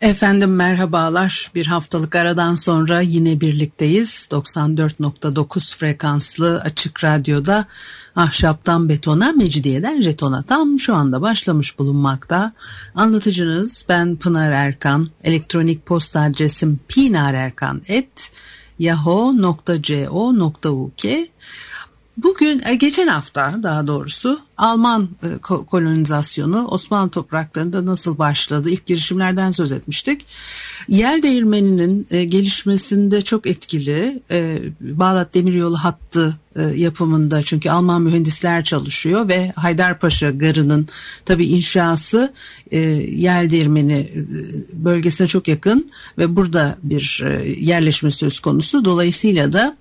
Efendim merhabalar. Bir haftalık aradan sonra yine birlikteyiz. 94.9 frekanslı açık radyoda ahşaptan betona, mecidiyeden jetona tam şu anda başlamış bulunmakta. Anlatıcınız ben Pınar Erkan. Elektronik posta adresim pinarerkan.yahoo.co.uk Bugün e, geçen hafta daha doğrusu Alman e, kolonizasyonu Osmanlı topraklarında nasıl başladı ilk girişimlerden söz etmiştik. Yer değirmeninin e, gelişmesinde çok etkili Bağdat Demiryolu hattı yapımında çünkü Alman mühendisler çalışıyor ve Haydarpaşa Garı'nın tabi inşası yer değirmeni bölgesine çok yakın ve burada bir yerleşme söz konusu. Dolayısıyla da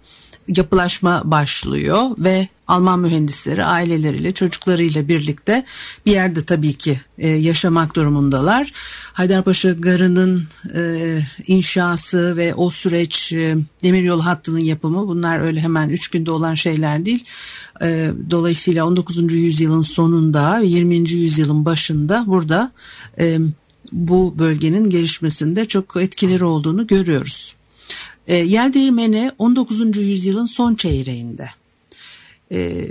yapılaşma başlıyor ve Alman mühendisleri aileleriyle çocuklarıyla birlikte bir yerde tabii ki e, yaşamak durumundalar. Haydarpaşa Garı'nın e, inşası ve o süreç e, demiryolu hattının yapımı bunlar öyle hemen üç günde olan şeyler değil. E, dolayısıyla 19. yüzyılın sonunda 20. yüzyılın başında burada e, bu bölgenin gelişmesinde çok etkileri olduğunu görüyoruz. E, yer değirmeni 19. yüzyılın son çeyreğinde e,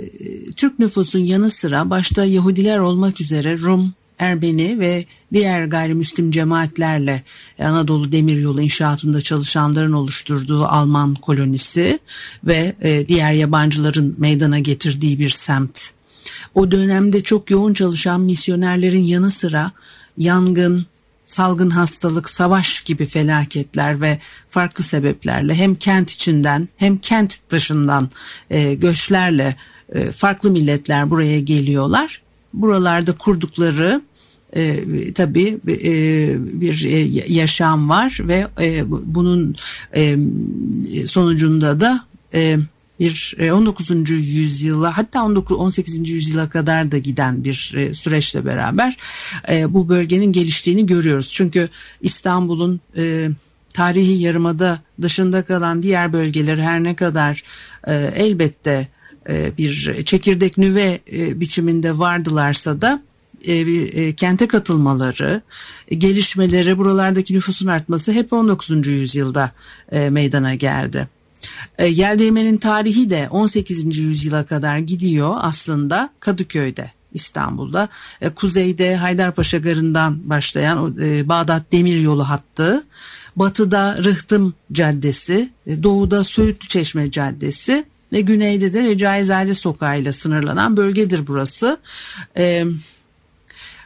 Türk nüfusun yanı sıra başta Yahudiler olmak üzere Rum, Erbeni ve diğer gayrimüslim cemaatlerle Anadolu Demiryolu inşaatında çalışanların oluşturduğu Alman kolonisi ve e, diğer yabancıların meydana getirdiği bir semt. O dönemde çok yoğun çalışan misyonerlerin yanı sıra yangın, salgın hastalık, savaş gibi felaketler ve farklı sebeplerle hem kent içinden hem kent dışından e, göçlerle e, farklı milletler buraya geliyorlar. Buralarda kurdukları e, tabii e, bir e, yaşam var ve e, bunun e, sonucunda da e, bir 19. E, yüzyıla hatta 19 18. yüzyıla kadar da giden bir e, süreçle beraber e, bu bölgenin geliştiğini görüyoruz. Çünkü İstanbul'un tarihi yarımada dışında kalan diğer bölgeleri her ne kadar elbette bir çekirdek nüve biçiminde vardılarsa da kente katılmaları, gelişmeleri, buralardaki nüfusun artması hep 19. yüzyılda meydana geldi. E, Yel tarihi de 18. yüzyıla kadar gidiyor aslında Kadıköy'de. İstanbul'da. E, kuzeyde Haydarpaşa Garı'ndan başlayan e, Bağdat Demiryolu hattı, batıda Rıhtım Caddesi, e, doğuda Söğütlü Çeşme Caddesi ve güneyde de Recaizade Sokağı ile sınırlanan bölgedir burası. Evet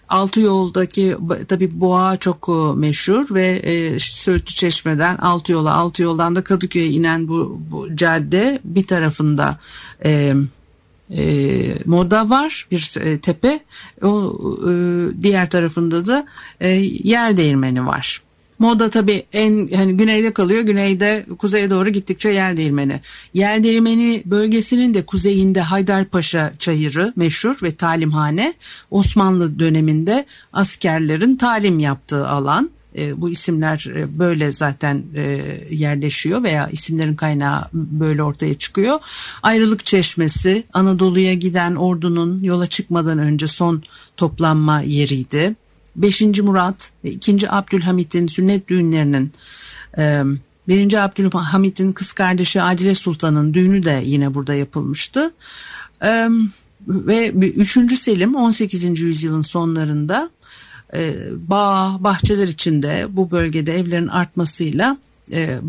Altı yoldaki tabi boğa çok e, meşhur ve e, Söğütlü Çeşme'den altı yola altı yoldan da Kadıköy'e inen bu, bu cadde bir tarafında e, e, moda var bir e, tepe o e, diğer tarafında da e, yer değirmeni var. Moda tabii en hani güneyde kalıyor. Güneyde kuzeye doğru gittikçe yer değirmeni. Yer değirmeni bölgesinin de kuzeyinde Haydarpaşa çayırı meşhur ve talimhane. Osmanlı döneminde askerlerin talim yaptığı alan. E, bu isimler e, böyle zaten e, yerleşiyor veya isimlerin kaynağı böyle ortaya çıkıyor. Ayrılık Çeşmesi Anadolu'ya giden ordunun yola çıkmadan önce son toplanma yeriydi. 5. Murat ve 2. Abdülhamit'in sünnet düğünlerinin e, 1. Abdülhamit'in kız kardeşi Adile Sultan'ın düğünü de yine burada yapılmıştı. E, ve 3. Selim 18. yüzyılın sonlarında e, bağ, bahçeler içinde bu bölgede evlerin artmasıyla e,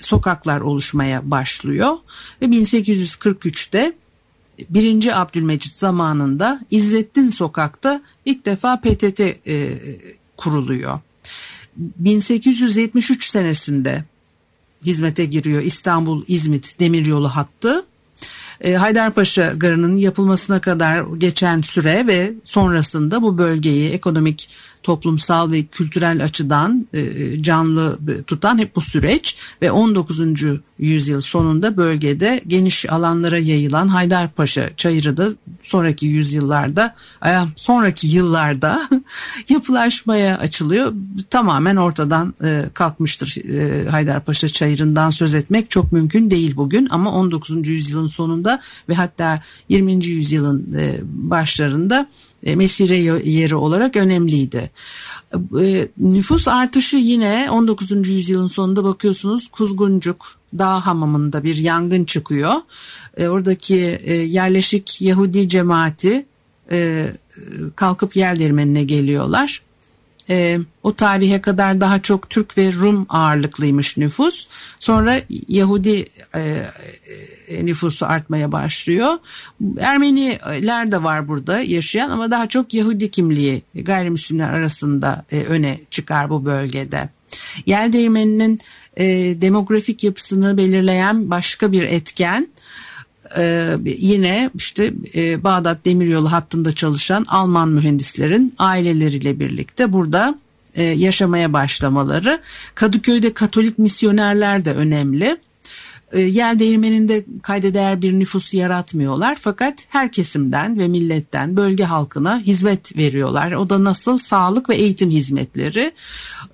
sokaklar oluşmaya başlıyor ve 1843'te birinci Abdülmecit zamanında İzzettin Sokak'ta ilk defa PTT e, kuruluyor. 1873 senesinde hizmete giriyor İstanbul İzmit demiryolu hattı. E, Haydarpaşa Garı'nın yapılmasına kadar geçen süre ve sonrasında bu bölgeyi ekonomik toplumsal ve kültürel açıdan e, canlı tutan hep bu süreç ve 19. yüzyıl sonunda bölgede geniş alanlara yayılan Haydarpaşa çayırı da sonraki yüzyıllarda sonraki yıllarda yapılaşmaya açılıyor. Tamamen ortadan e, kalkmıştır e, Haydarpaşa çayırından söz etmek çok mümkün değil bugün ama 19. yüzyılın sonunda ve hatta 20. yüzyılın başlarında mesire yeri olarak önemliydi. E, nüfus artışı yine 19. yüzyılın sonunda bakıyorsunuz Kuzguncuk Dağ Hamamı'nda bir yangın çıkıyor. E, oradaki e, yerleşik Yahudi cemaati kalkıp yer değirmenine geliyorlar e, o tarihe kadar daha çok Türk ve Rum ağırlıklıymış nüfus. Sonra Yahudi e, e, nüfusu artmaya başlıyor. Ermeniler de var burada yaşayan ama daha çok Yahudi kimliği gayrimüslimler arasında e, öne çıkar bu bölgede. Yel değirmeninin e, demografik yapısını belirleyen başka bir etken ee, yine işte e, Bağdat Demiryolu hattında çalışan Alman mühendislerin aileleriyle birlikte burada e, yaşamaya başlamaları. Kadıköy'de Katolik misyonerler de önemli. E, Yel değirmeninde kayda değer bir nüfus yaratmıyorlar fakat her kesimden ve milletten bölge halkına hizmet veriyorlar. O da nasıl sağlık ve eğitim hizmetleri.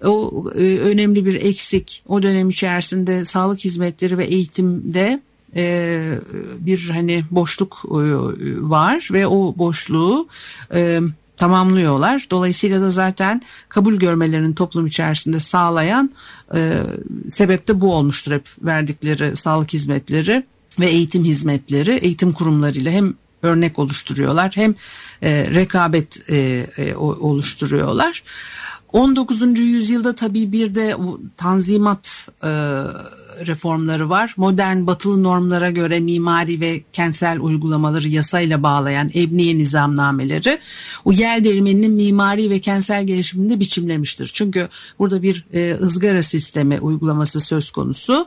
O e, önemli bir eksik o dönem içerisinde sağlık hizmetleri ve eğitimde e, bir hani boşluk e, var ve o boşluğu e, tamamlıyorlar. Dolayısıyla da zaten kabul görmelerini toplum içerisinde sağlayan e, sebep de bu olmuştur hep verdikleri sağlık hizmetleri ve eğitim hizmetleri eğitim kurumlarıyla hem örnek oluşturuyorlar hem rekabet e, e, oluşturuyorlar. 19. yüzyılda tabii bir de tanzimat e, reformları var. Modern batılı normlara göre mimari ve kentsel uygulamaları yasayla bağlayan ebniye nizamnameleri o yel değirmeninin mimari ve kentsel gelişiminde biçimlemiştir. Çünkü burada bir e, ızgara sistemi uygulaması söz konusu.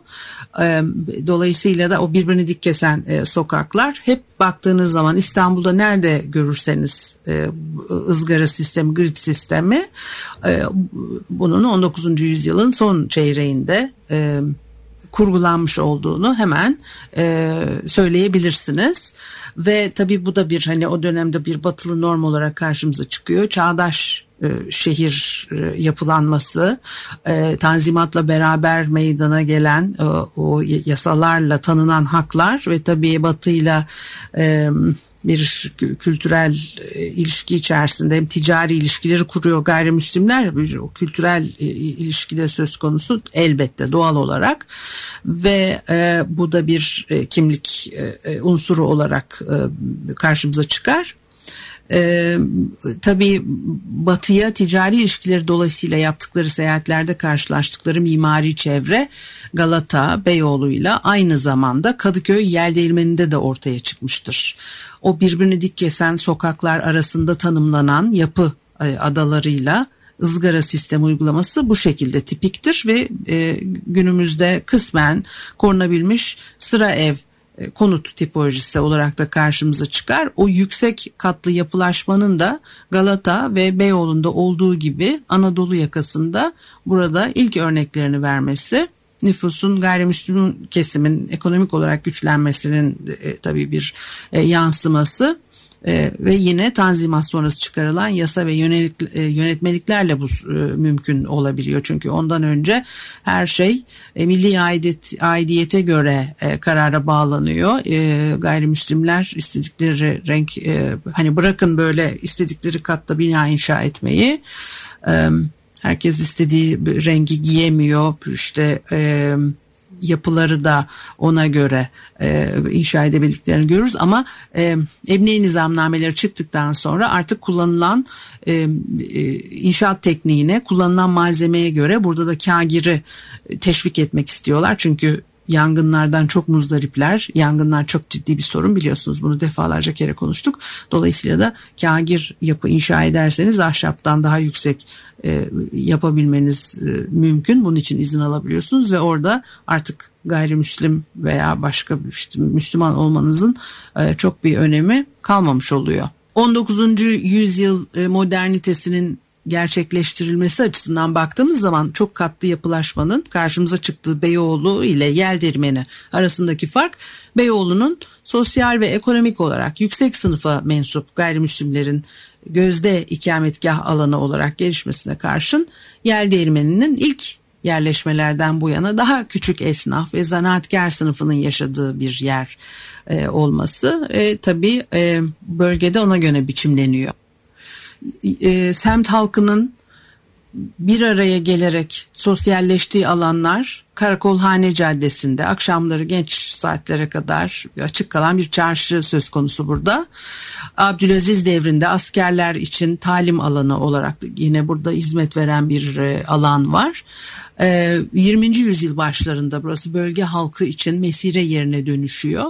E, dolayısıyla da o birbirini dik kesen e, sokaklar hep baktığınız zaman İstanbul'da nerede görürseniz e, ızgara sistemi, grid sistemi e, bunun 19. yüzyılın son çeyreğinde e, kurgulanmış olduğunu hemen e, söyleyebilirsiniz. Ve tabii bu da bir hani o dönemde bir batılı norm olarak karşımıza çıkıyor. Çağdaş e, şehir e, yapılanması, e, tanzimatla beraber meydana gelen o yasalarla tanınan haklar ve tabii batıyla bir kültürel e, ilişki içerisinde hem ticari ilişkileri kuruyor gayrimüslimler bir o kültürel e, ilişkide söz konusu elbette doğal olarak ve e, bu da bir e, kimlik e, unsuru olarak e, karşımıza çıkar. Ee, tabii batıya ticari ilişkileri dolayısıyla yaptıkları seyahatlerde karşılaştıkları mimari çevre Galata, Beyoğlu'yla aynı zamanda Kadıköy yel de ortaya çıkmıştır. O birbirini dik kesen sokaklar arasında tanımlanan yapı e, adalarıyla ızgara sistem uygulaması bu şekilde tipiktir ve e, günümüzde kısmen korunabilmiş sıra ev konut tipolojisi olarak da karşımıza çıkar. O yüksek katlı yapılaşmanın da Galata ve Beyoğlu'nda olduğu gibi Anadolu yakasında burada ilk örneklerini vermesi nüfusun gayrimüslim kesimin ekonomik olarak güçlenmesinin e, tabii bir e, yansıması e, ve yine tanzimat sonrası çıkarılan yasa ve yönelik, e, yönetmeliklerle bu e, mümkün olabiliyor. Çünkü ondan önce her şey e, milli aidiyet, aidiyete göre e, karara bağlanıyor. E, gayrimüslimler istedikleri renk e, hani bırakın böyle istedikleri katta bina inşa etmeyi e, Herkes istediği rengi giyemiyor. İşte e, yapıları da ona göre e, inşa edebildiklerini görürüz. Ama e, emniye nizamnameleri çıktıktan sonra artık kullanılan e, e, inşaat tekniğine kullanılan malzemeye göre burada da kagiri teşvik etmek istiyorlar. Çünkü yangınlardan çok muzdaripler. Yangınlar çok ciddi bir sorun biliyorsunuz. Bunu defalarca kere konuştuk. Dolayısıyla da kagir yapı inşa ederseniz ahşaptan daha yüksek e, yapabilmeniz e, mümkün. Bunun için izin alabiliyorsunuz ve orada artık gayrimüslim veya başka işte Müslüman olmanızın e, çok bir önemi kalmamış oluyor. 19. yüzyıl e, modernitesinin gerçekleştirilmesi açısından baktığımız zaman çok katlı yapılaşmanın karşımıza çıktığı Beyoğlu ile Yeldirmeni arasındaki fark Beyoğlu'nun sosyal ve ekonomik olarak yüksek sınıfa mensup gayrimüslimlerin gözde ikametgah alanı olarak gelişmesine karşın Yeldirmeni'nin ilk yerleşmelerden bu yana daha küçük esnaf ve zanaatkar sınıfının yaşadığı bir yer e, olması e, tabii e, bölgede ona göre biçimleniyor. E, semt halkının bir araya gelerek sosyalleştiği alanlar Karakolhane Caddesi'nde akşamları genç saatlere kadar açık kalan bir çarşı söz konusu burada. Abdülaziz devrinde askerler için talim alanı olarak yine burada hizmet veren bir e, alan var. 20. Ee, yüzyıl başlarında burası bölge halkı için mesire yerine dönüşüyor.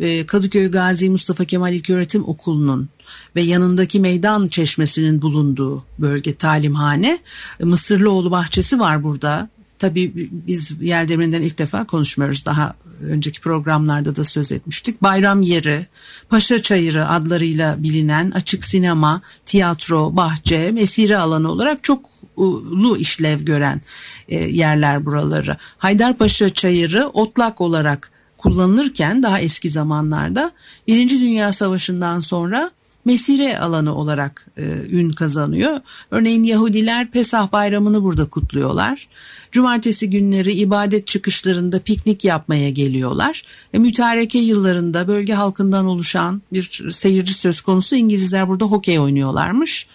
Ee, Kadıköy Gazi Mustafa Kemal İlköğretim Okulu'nun ve yanındaki meydan çeşmesinin bulunduğu bölge talimhane. Mısırlıoğlu bahçesi var burada. Tabii biz Yeldemir'den ilk defa konuşmuyoruz. Daha önceki programlarda da söz etmiştik. Bayram Yeri, Paşa Çayırı adlarıyla bilinen açık sinema, tiyatro, bahçe, mesire alanı olarak çok lu işlev gören e, yerler buraları. Haydarpaşa Çayırı otlak olarak kullanılırken daha eski zamanlarda Birinci Dünya Savaşı'ndan sonra mesire alanı olarak e, ün kazanıyor. Örneğin Yahudiler Pesah bayramını burada kutluyorlar. Cumartesi günleri ibadet çıkışlarında piknik yapmaya geliyorlar. E, mütareke yıllarında bölge halkından oluşan bir seyirci söz konusu İngilizler burada hokey oynuyorlarmış.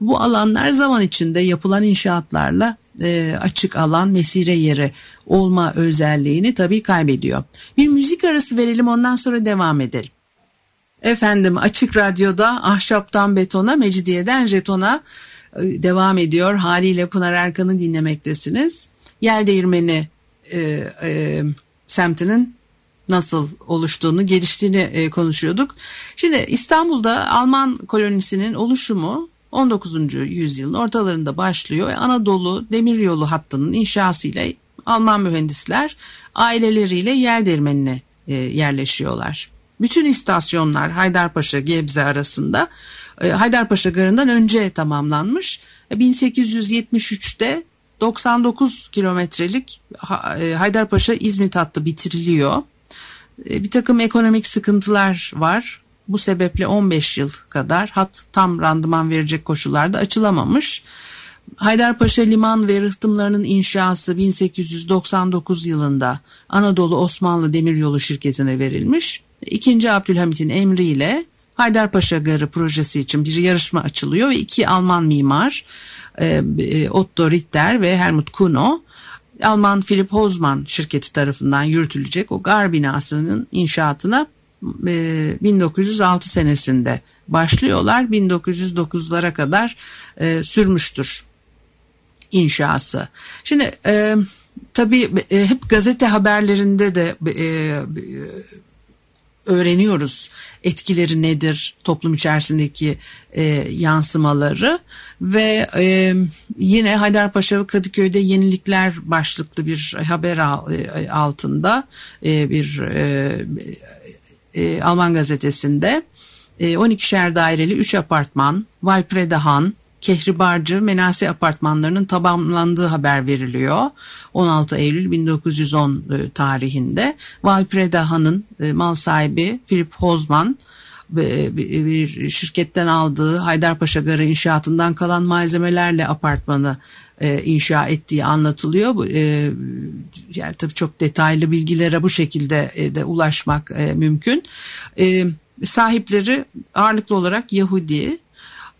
Bu alanlar zaman içinde yapılan inşaatlarla e, açık alan mesire yeri olma özelliğini tabii kaybediyor. Bir müzik arası verelim ondan sonra devam edelim. Efendim Açık Radyo'da ahşaptan betona, mecidiyeden jetona e, devam ediyor. Haliyle Pınar Erkan'ı dinlemektesiniz. Yel değirmeni e, e, semtinin nasıl oluştuğunu, geliştiğini e, konuşuyorduk. Şimdi İstanbul'da Alman kolonisinin oluşumu 19. yüzyılın ortalarında başlıyor Anadolu demiryolu hattının inşasıyla Alman mühendisler aileleriyle yer değirmenine e, yerleşiyorlar. Bütün istasyonlar Haydarpaşa Gebze arasında e, Haydarpaşa Garı'ndan önce tamamlanmış. 1873'te e, 99 kilometrelik Haydarpaşa İzmit hattı bitiriliyor. Bir takım ekonomik sıkıntılar var. Bu sebeple 15 yıl kadar hat tam randıman verecek koşullarda açılamamış. Haydarpaşa Liman ve rıhtımlarının inşası 1899 yılında Anadolu Osmanlı Demiryolu şirketine verilmiş. İkinci Abdülhamit'in emriyle Haydarpaşa Garı projesi için bir yarışma açılıyor ve iki Alman mimar e, e, Otto Ritter ve Helmut Kuno Alman Philip Hozman şirketi tarafından yürütülecek o gar binasının inşaatına 1906 e, senesinde başlıyorlar. 1909'lara kadar sürmüştür inşası. Şimdi tabii hep gazete haberlerinde de öğreniyoruz etkileri nedir toplum içerisindeki e, yansımaları. Ve e, yine Haydarpaşa ve Kadıköy'de yenilikler başlıklı bir haber e, altında e, bir e, e, Alman gazetesinde e, 12'şer daireli 3 apartman, Valpreda Han, Kehribarcı Menasi apartmanlarının tamamlandığı haber veriliyor. 16 Eylül 1910 e, tarihinde Valpreda Han'ın e, mal sahibi Philip Hozman bir şirketten aldığı Haydarpaşa Garı inşaatından kalan malzemelerle apartmanı e, inşa ettiği anlatılıyor. E, yani tabii çok detaylı bilgilere bu şekilde e, de ulaşmak e, mümkün. E, sahipleri ağırlıklı olarak Yahudi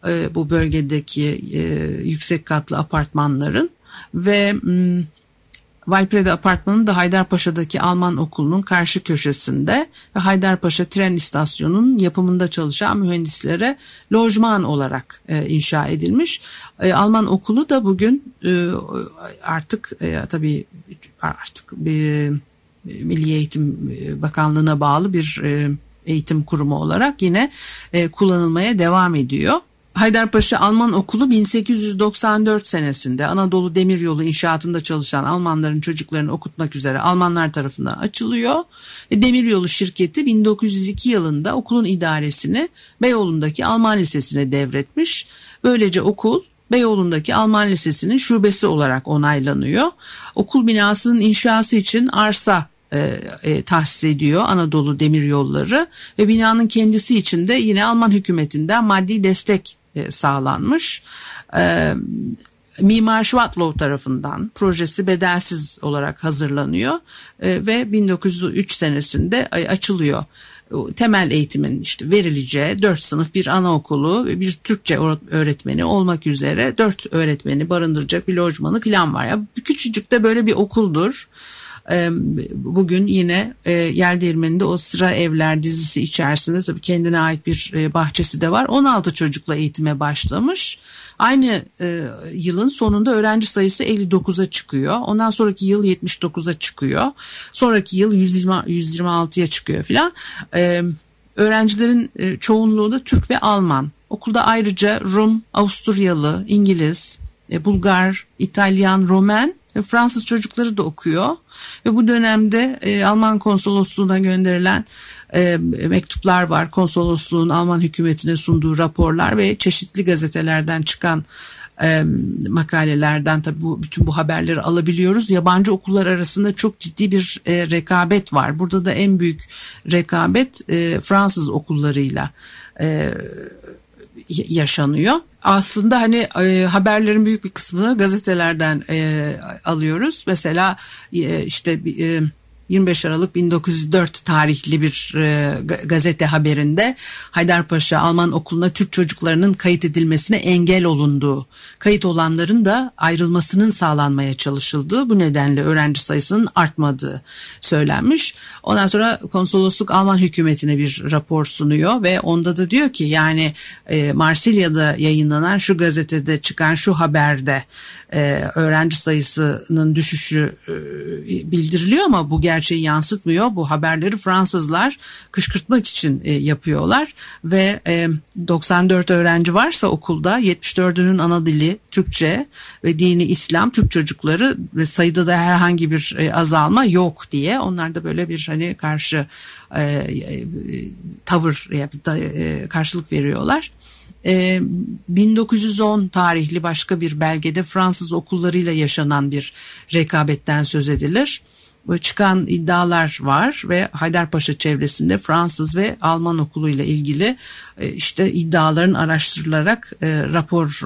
e, bu bölgedeki e, yüksek katlı apartmanların ve m, Valprede Apartmanı da Haydarpaşa'daki Alman okulunun karşı köşesinde ve Haydarpaşa tren istasyonunun yapımında çalışan mühendislere lojman olarak e, inşa edilmiş. E, Alman okulu da bugün e, artık e, tabii artık bir Milli Eğitim Bakanlığı'na bağlı bir e, eğitim kurumu olarak yine e, kullanılmaya devam ediyor. Haydarpaşa Alman Okulu 1894 senesinde Anadolu Demiryolu inşaatında çalışan Almanların çocuklarını okutmak üzere Almanlar tarafından açılıyor. Ve Demiryolu şirketi 1902 yılında okulun idaresini Beyoğlu'ndaki Alman Lisesi'ne devretmiş. Böylece okul Beyoğlu'ndaki Alman Lisesi'nin şubesi olarak onaylanıyor. Okul binasının inşası için arsa e, e, tahsis ediyor Anadolu Demir Yolları ve binanın kendisi için de yine Alman hükümetinden maddi destek e, sağlanmış. E, Mimar Schwarzlow tarafından projesi bedelsiz olarak hazırlanıyor e, ve 1903 senesinde açılıyor temel eğitimin işte verileceği dört sınıf bir anaokulu ve bir Türkçe öğretmeni olmak üzere dört öğretmeni barındıracak bir lojmanı falan var. Ya küçücük de böyle bir okuldur. Bugün yine e, yer değirmeninde o sıra evler dizisi içerisinde tabii kendine ait bir e, bahçesi de var. 16 çocukla eğitime başlamış. Aynı e, yılın sonunda öğrenci sayısı 59'a çıkıyor. Ondan sonraki yıl 79'a çıkıyor. Sonraki yıl 120, 126'ya çıkıyor filan. Öğrencilerin çoğunluğu da Türk ve Alman. Okulda ayrıca Rum, Avusturyalı, İngiliz, Bulgar, İtalyan, Romen Fransız çocukları da okuyor. Ve bu dönemde e, Alman konsolosluğuna gönderilen e, mektuplar var. Konsolosluğun Alman hükümetine sunduğu raporlar ve çeşitli gazetelerden çıkan e, makalelerden tabii bu, bütün bu haberleri alabiliyoruz. Yabancı okullar arasında çok ciddi bir e, rekabet var. Burada da en büyük rekabet e, Fransız okullarıyla e, yaşanıyor. Aslında hani e, haberlerin büyük bir kısmını gazetelerden e, alıyoruz. Mesela e, işte e, 25 Aralık 1904 tarihli bir e, gazete haberinde Haydarpaşa Alman okuluna Türk çocuklarının kayıt edilmesine engel olunduğu, kayıt olanların da ayrılmasının sağlanmaya çalışıldığı bu nedenle öğrenci sayısının artmadığı söylenmiş. Ondan sonra konsolosluk Alman hükümetine bir rapor sunuyor ve onda da diyor ki yani e, Marsilya'da yayınlanan şu gazetede çıkan şu haberde e, öğrenci sayısının düşüşü e, bildiriliyor ama bu gerçeği yansıtmıyor. Bu haberleri Fransızlar kışkırtmak için e, yapıyorlar ve e, 94 öğrenci varsa okulda 74'ünün ana dili Türkçe ve dini İslam Türk çocukları ve sayıda da herhangi bir e, azalma yok diye onlar da böyle bir hani karşı e, e, tavır e, karşılık veriyorlar. 1910 ee, tarihli başka bir belgede Fransız okullarıyla yaşanan bir rekabetten söz edilir. Çıkan iddialar var ve Haydarpaşa çevresinde Fransız ve Alman okuluyla ilgili e, işte iddiaların araştırılarak e, rapor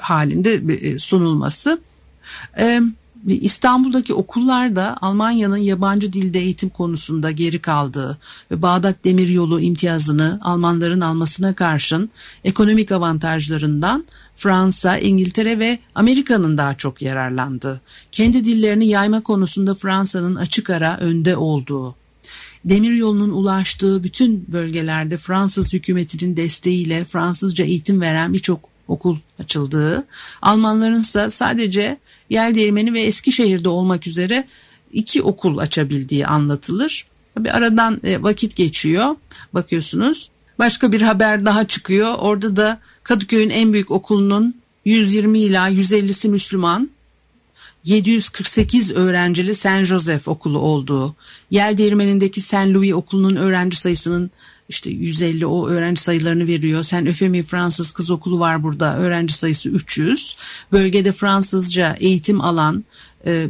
halinde e, sunulması. Evet İstanbul'daki okullarda Almanya'nın yabancı dilde eğitim konusunda geri kaldığı ve Bağdat Demiryolu imtiyazını Almanların almasına karşın ekonomik avantajlarından Fransa, İngiltere ve Amerika'nın daha çok yararlandığı, kendi dillerini yayma konusunda Fransa'nın açık ara önde olduğu, demiryolunun ulaştığı bütün bölgelerde Fransız hükümetinin desteğiyle Fransızca eğitim veren birçok okul açıldığı, Almanların ise sadece Yel Değirmeni ve Eskişehir'de olmak üzere iki okul açabildiği anlatılır. Tabi aradan e, vakit geçiyor bakıyorsunuz. Başka bir haber daha çıkıyor. Orada da Kadıköy'ün en büyük okulunun 120 ila 150'si Müslüman, 748 öğrencili Saint Joseph okulu olduğu, Yel Değirmeni'ndeki Saint Louis okulunun öğrenci sayısının işte 150 o öğrenci sayılarını veriyor. Sen Öfemi Fransız Kız Okulu var burada. Öğrenci sayısı 300. Bölgede Fransızca eğitim alan e,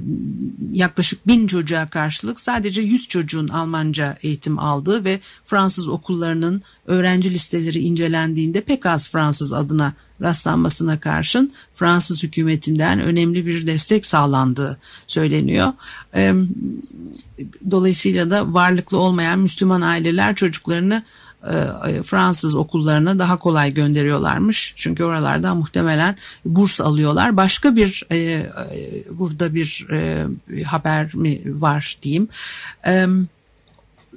yaklaşık bin çocuğa karşılık sadece 100 çocuğun Almanca eğitim aldığı ve Fransız okullarının öğrenci listeleri incelendiğinde pek az Fransız adına rastlanmasına karşın Fransız hükümetinden önemli bir destek sağlandığı söyleniyor. E, dolayısıyla da varlıklı olmayan Müslüman aileler çocuklarını Fransız okullarına daha kolay gönderiyorlarmış. Çünkü oralarda muhtemelen burs alıyorlar. Başka bir e, e, burada bir haber mi var diyeyim.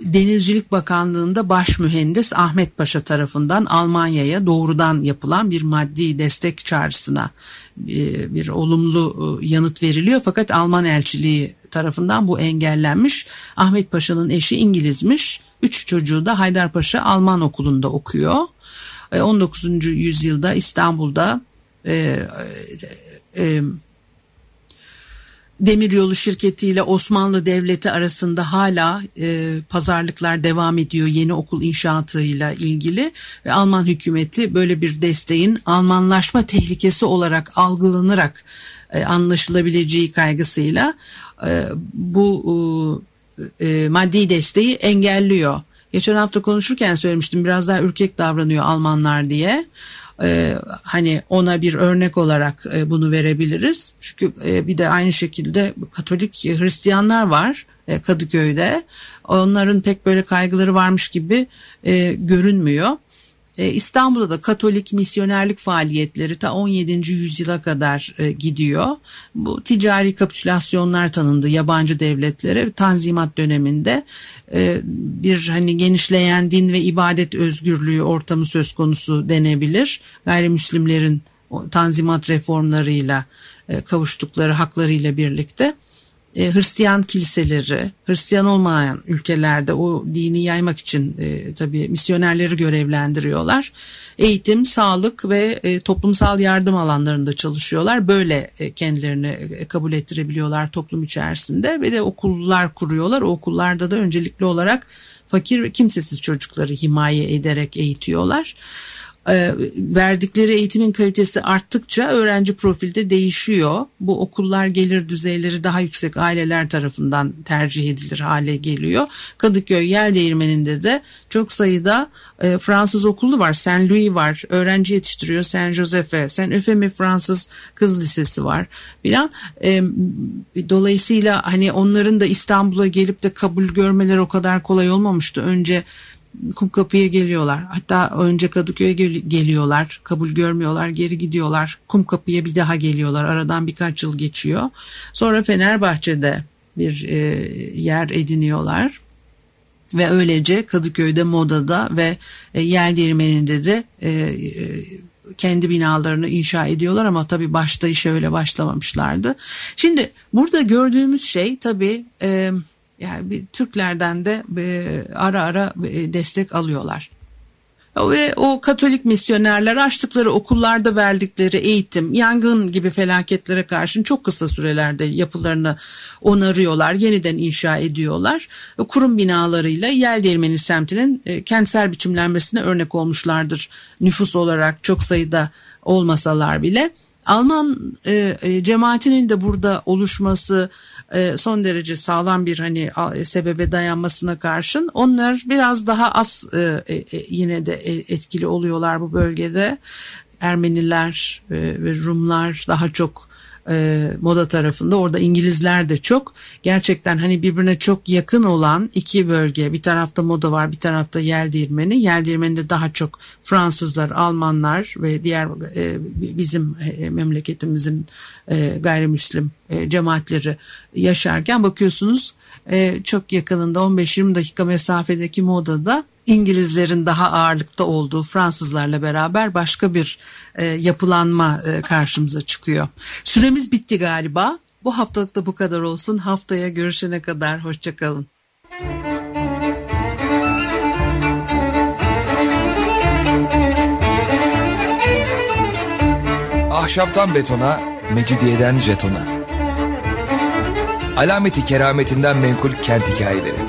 Denizcilik Bakanlığı'nda baş mühendis Ahmet Paşa tarafından Almanya'ya doğrudan yapılan bir maddi destek çağrısına bir olumlu yanıt veriliyor. Fakat Alman elçiliği tarafından bu engellenmiş. Ahmet Paşa'nın eşi İngilizmiş. Üç çocuğu da Haydarpaşa Alman okulunda okuyor. 19. E, yüzyılda İstanbul'da e, e, Demiryolu şirketiyle Osmanlı Devleti arasında hala e, pazarlıklar devam ediyor yeni okul inşaatıyla ilgili ve Alman hükümeti böyle bir desteğin Almanlaşma tehlikesi olarak algılanarak e, anlaşılabileceği kaygısıyla e, bu e, maddi desteği engelliyor. Geçen hafta konuşurken söylemiştim biraz daha ürkek davranıyor Almanlar diye. Ee, hani ona bir örnek olarak e, bunu verebiliriz. Çünkü e, bir de aynı şekilde Katolik Hristiyanlar var e, Kadıköy'de. Onların pek böyle kaygıları varmış gibi e, görünmüyor. E, İstanbul'da da Katolik misyonerlik faaliyetleri ta 17. yüzyıla kadar e, gidiyor. Bu ticari kapitülasyonlar tanındı yabancı devletlere. Tanzimat döneminde e, bir hani genişleyen din ve ibadet özgürlüğü ortamı söz konusu denebilir. Gayrimüslimlerin Tanzimat reformlarıyla kavuştukları haklarıyla birlikte e, Hristiyan kiliseleri, Hristiyan olmayan ülkelerde o dini yaymak için e, tabii misyonerleri görevlendiriyorlar. Eğitim, sağlık ve e, toplumsal yardım alanlarında çalışıyorlar. Böyle e, kendilerini e, kabul ettirebiliyorlar toplum içerisinde ve de okullar kuruyorlar. O okullarda da öncelikli olarak fakir ve kimsesiz çocukları himaye ederek eğitiyorlar. E, verdikleri eğitimin kalitesi arttıkça öğrenci profilde değişiyor. Bu okullar gelir düzeyleri daha yüksek aileler tarafından tercih edilir hale geliyor. Kadıköy Yel Değirmeni'nde de çok sayıda e, Fransız okulu var. Saint Louis var. Öğrenci yetiştiriyor Saint Josephe. Saint Eufemie Fransız Kız Lisesi var. Bilen e, dolayısıyla hani onların da İstanbul'a gelip de kabul görmeleri o kadar kolay olmamıştı. Önce Kumkapı'ya geliyorlar. Hatta önce Kadıköy'e gel- geliyorlar. Kabul görmüyorlar. Geri gidiyorlar. Kumkapı'ya bir daha geliyorlar. Aradan birkaç yıl geçiyor. Sonra Fenerbahçe'de bir e, yer ediniyorlar. Ve öylece Kadıköy'de, Moda'da ve e, Yel Değirmeni'nde de e, e, kendi binalarını inşa ediyorlar ama tabii başta işe öyle başlamamışlardı. Şimdi burada gördüğümüz şey tabii... E, yani bir Türklerden de e, ara ara e, destek alıyorlar. Ve o Katolik misyonerler açtıkları okullarda verdikleri eğitim, yangın gibi felaketlere karşın çok kısa sürelerde yapılarını onarıyorlar, yeniden inşa ediyorlar. Kurum binalarıyla Yel Değirmeni semtinin e, kentsel biçimlenmesine örnek olmuşlardır. Nüfus olarak çok sayıda olmasalar bile. Alman e, e, cemaatinin de burada oluşması e, son derece sağlam bir hani e, sebebe dayanmasına karşın onlar biraz daha az e, yine de etkili oluyorlar bu bölgede. Ermeniler ve Rumlar daha çok e, moda tarafında. Orada İngilizler de çok. Gerçekten hani birbirine çok yakın olan iki bölge. Bir tarafta moda var bir tarafta yel değirmeni daha çok Fransızlar Almanlar ve diğer e, bizim e, memleketimizin e, gayrimüslim e, cemaatleri yaşarken bakıyorsunuz e, çok yakınında 15-20 dakika mesafedeki modada İngilizlerin daha ağırlıkta olduğu Fransızlarla beraber başka bir e, yapılanma e, karşımıza çıkıyor. Süremiz bitti galiba. Bu haftalık da bu kadar olsun. Haftaya görüşene kadar hoşçakalın. Ahşaptan betona, mecidiyeden jetona. Alameti kerametinden menkul kent hikayeleri.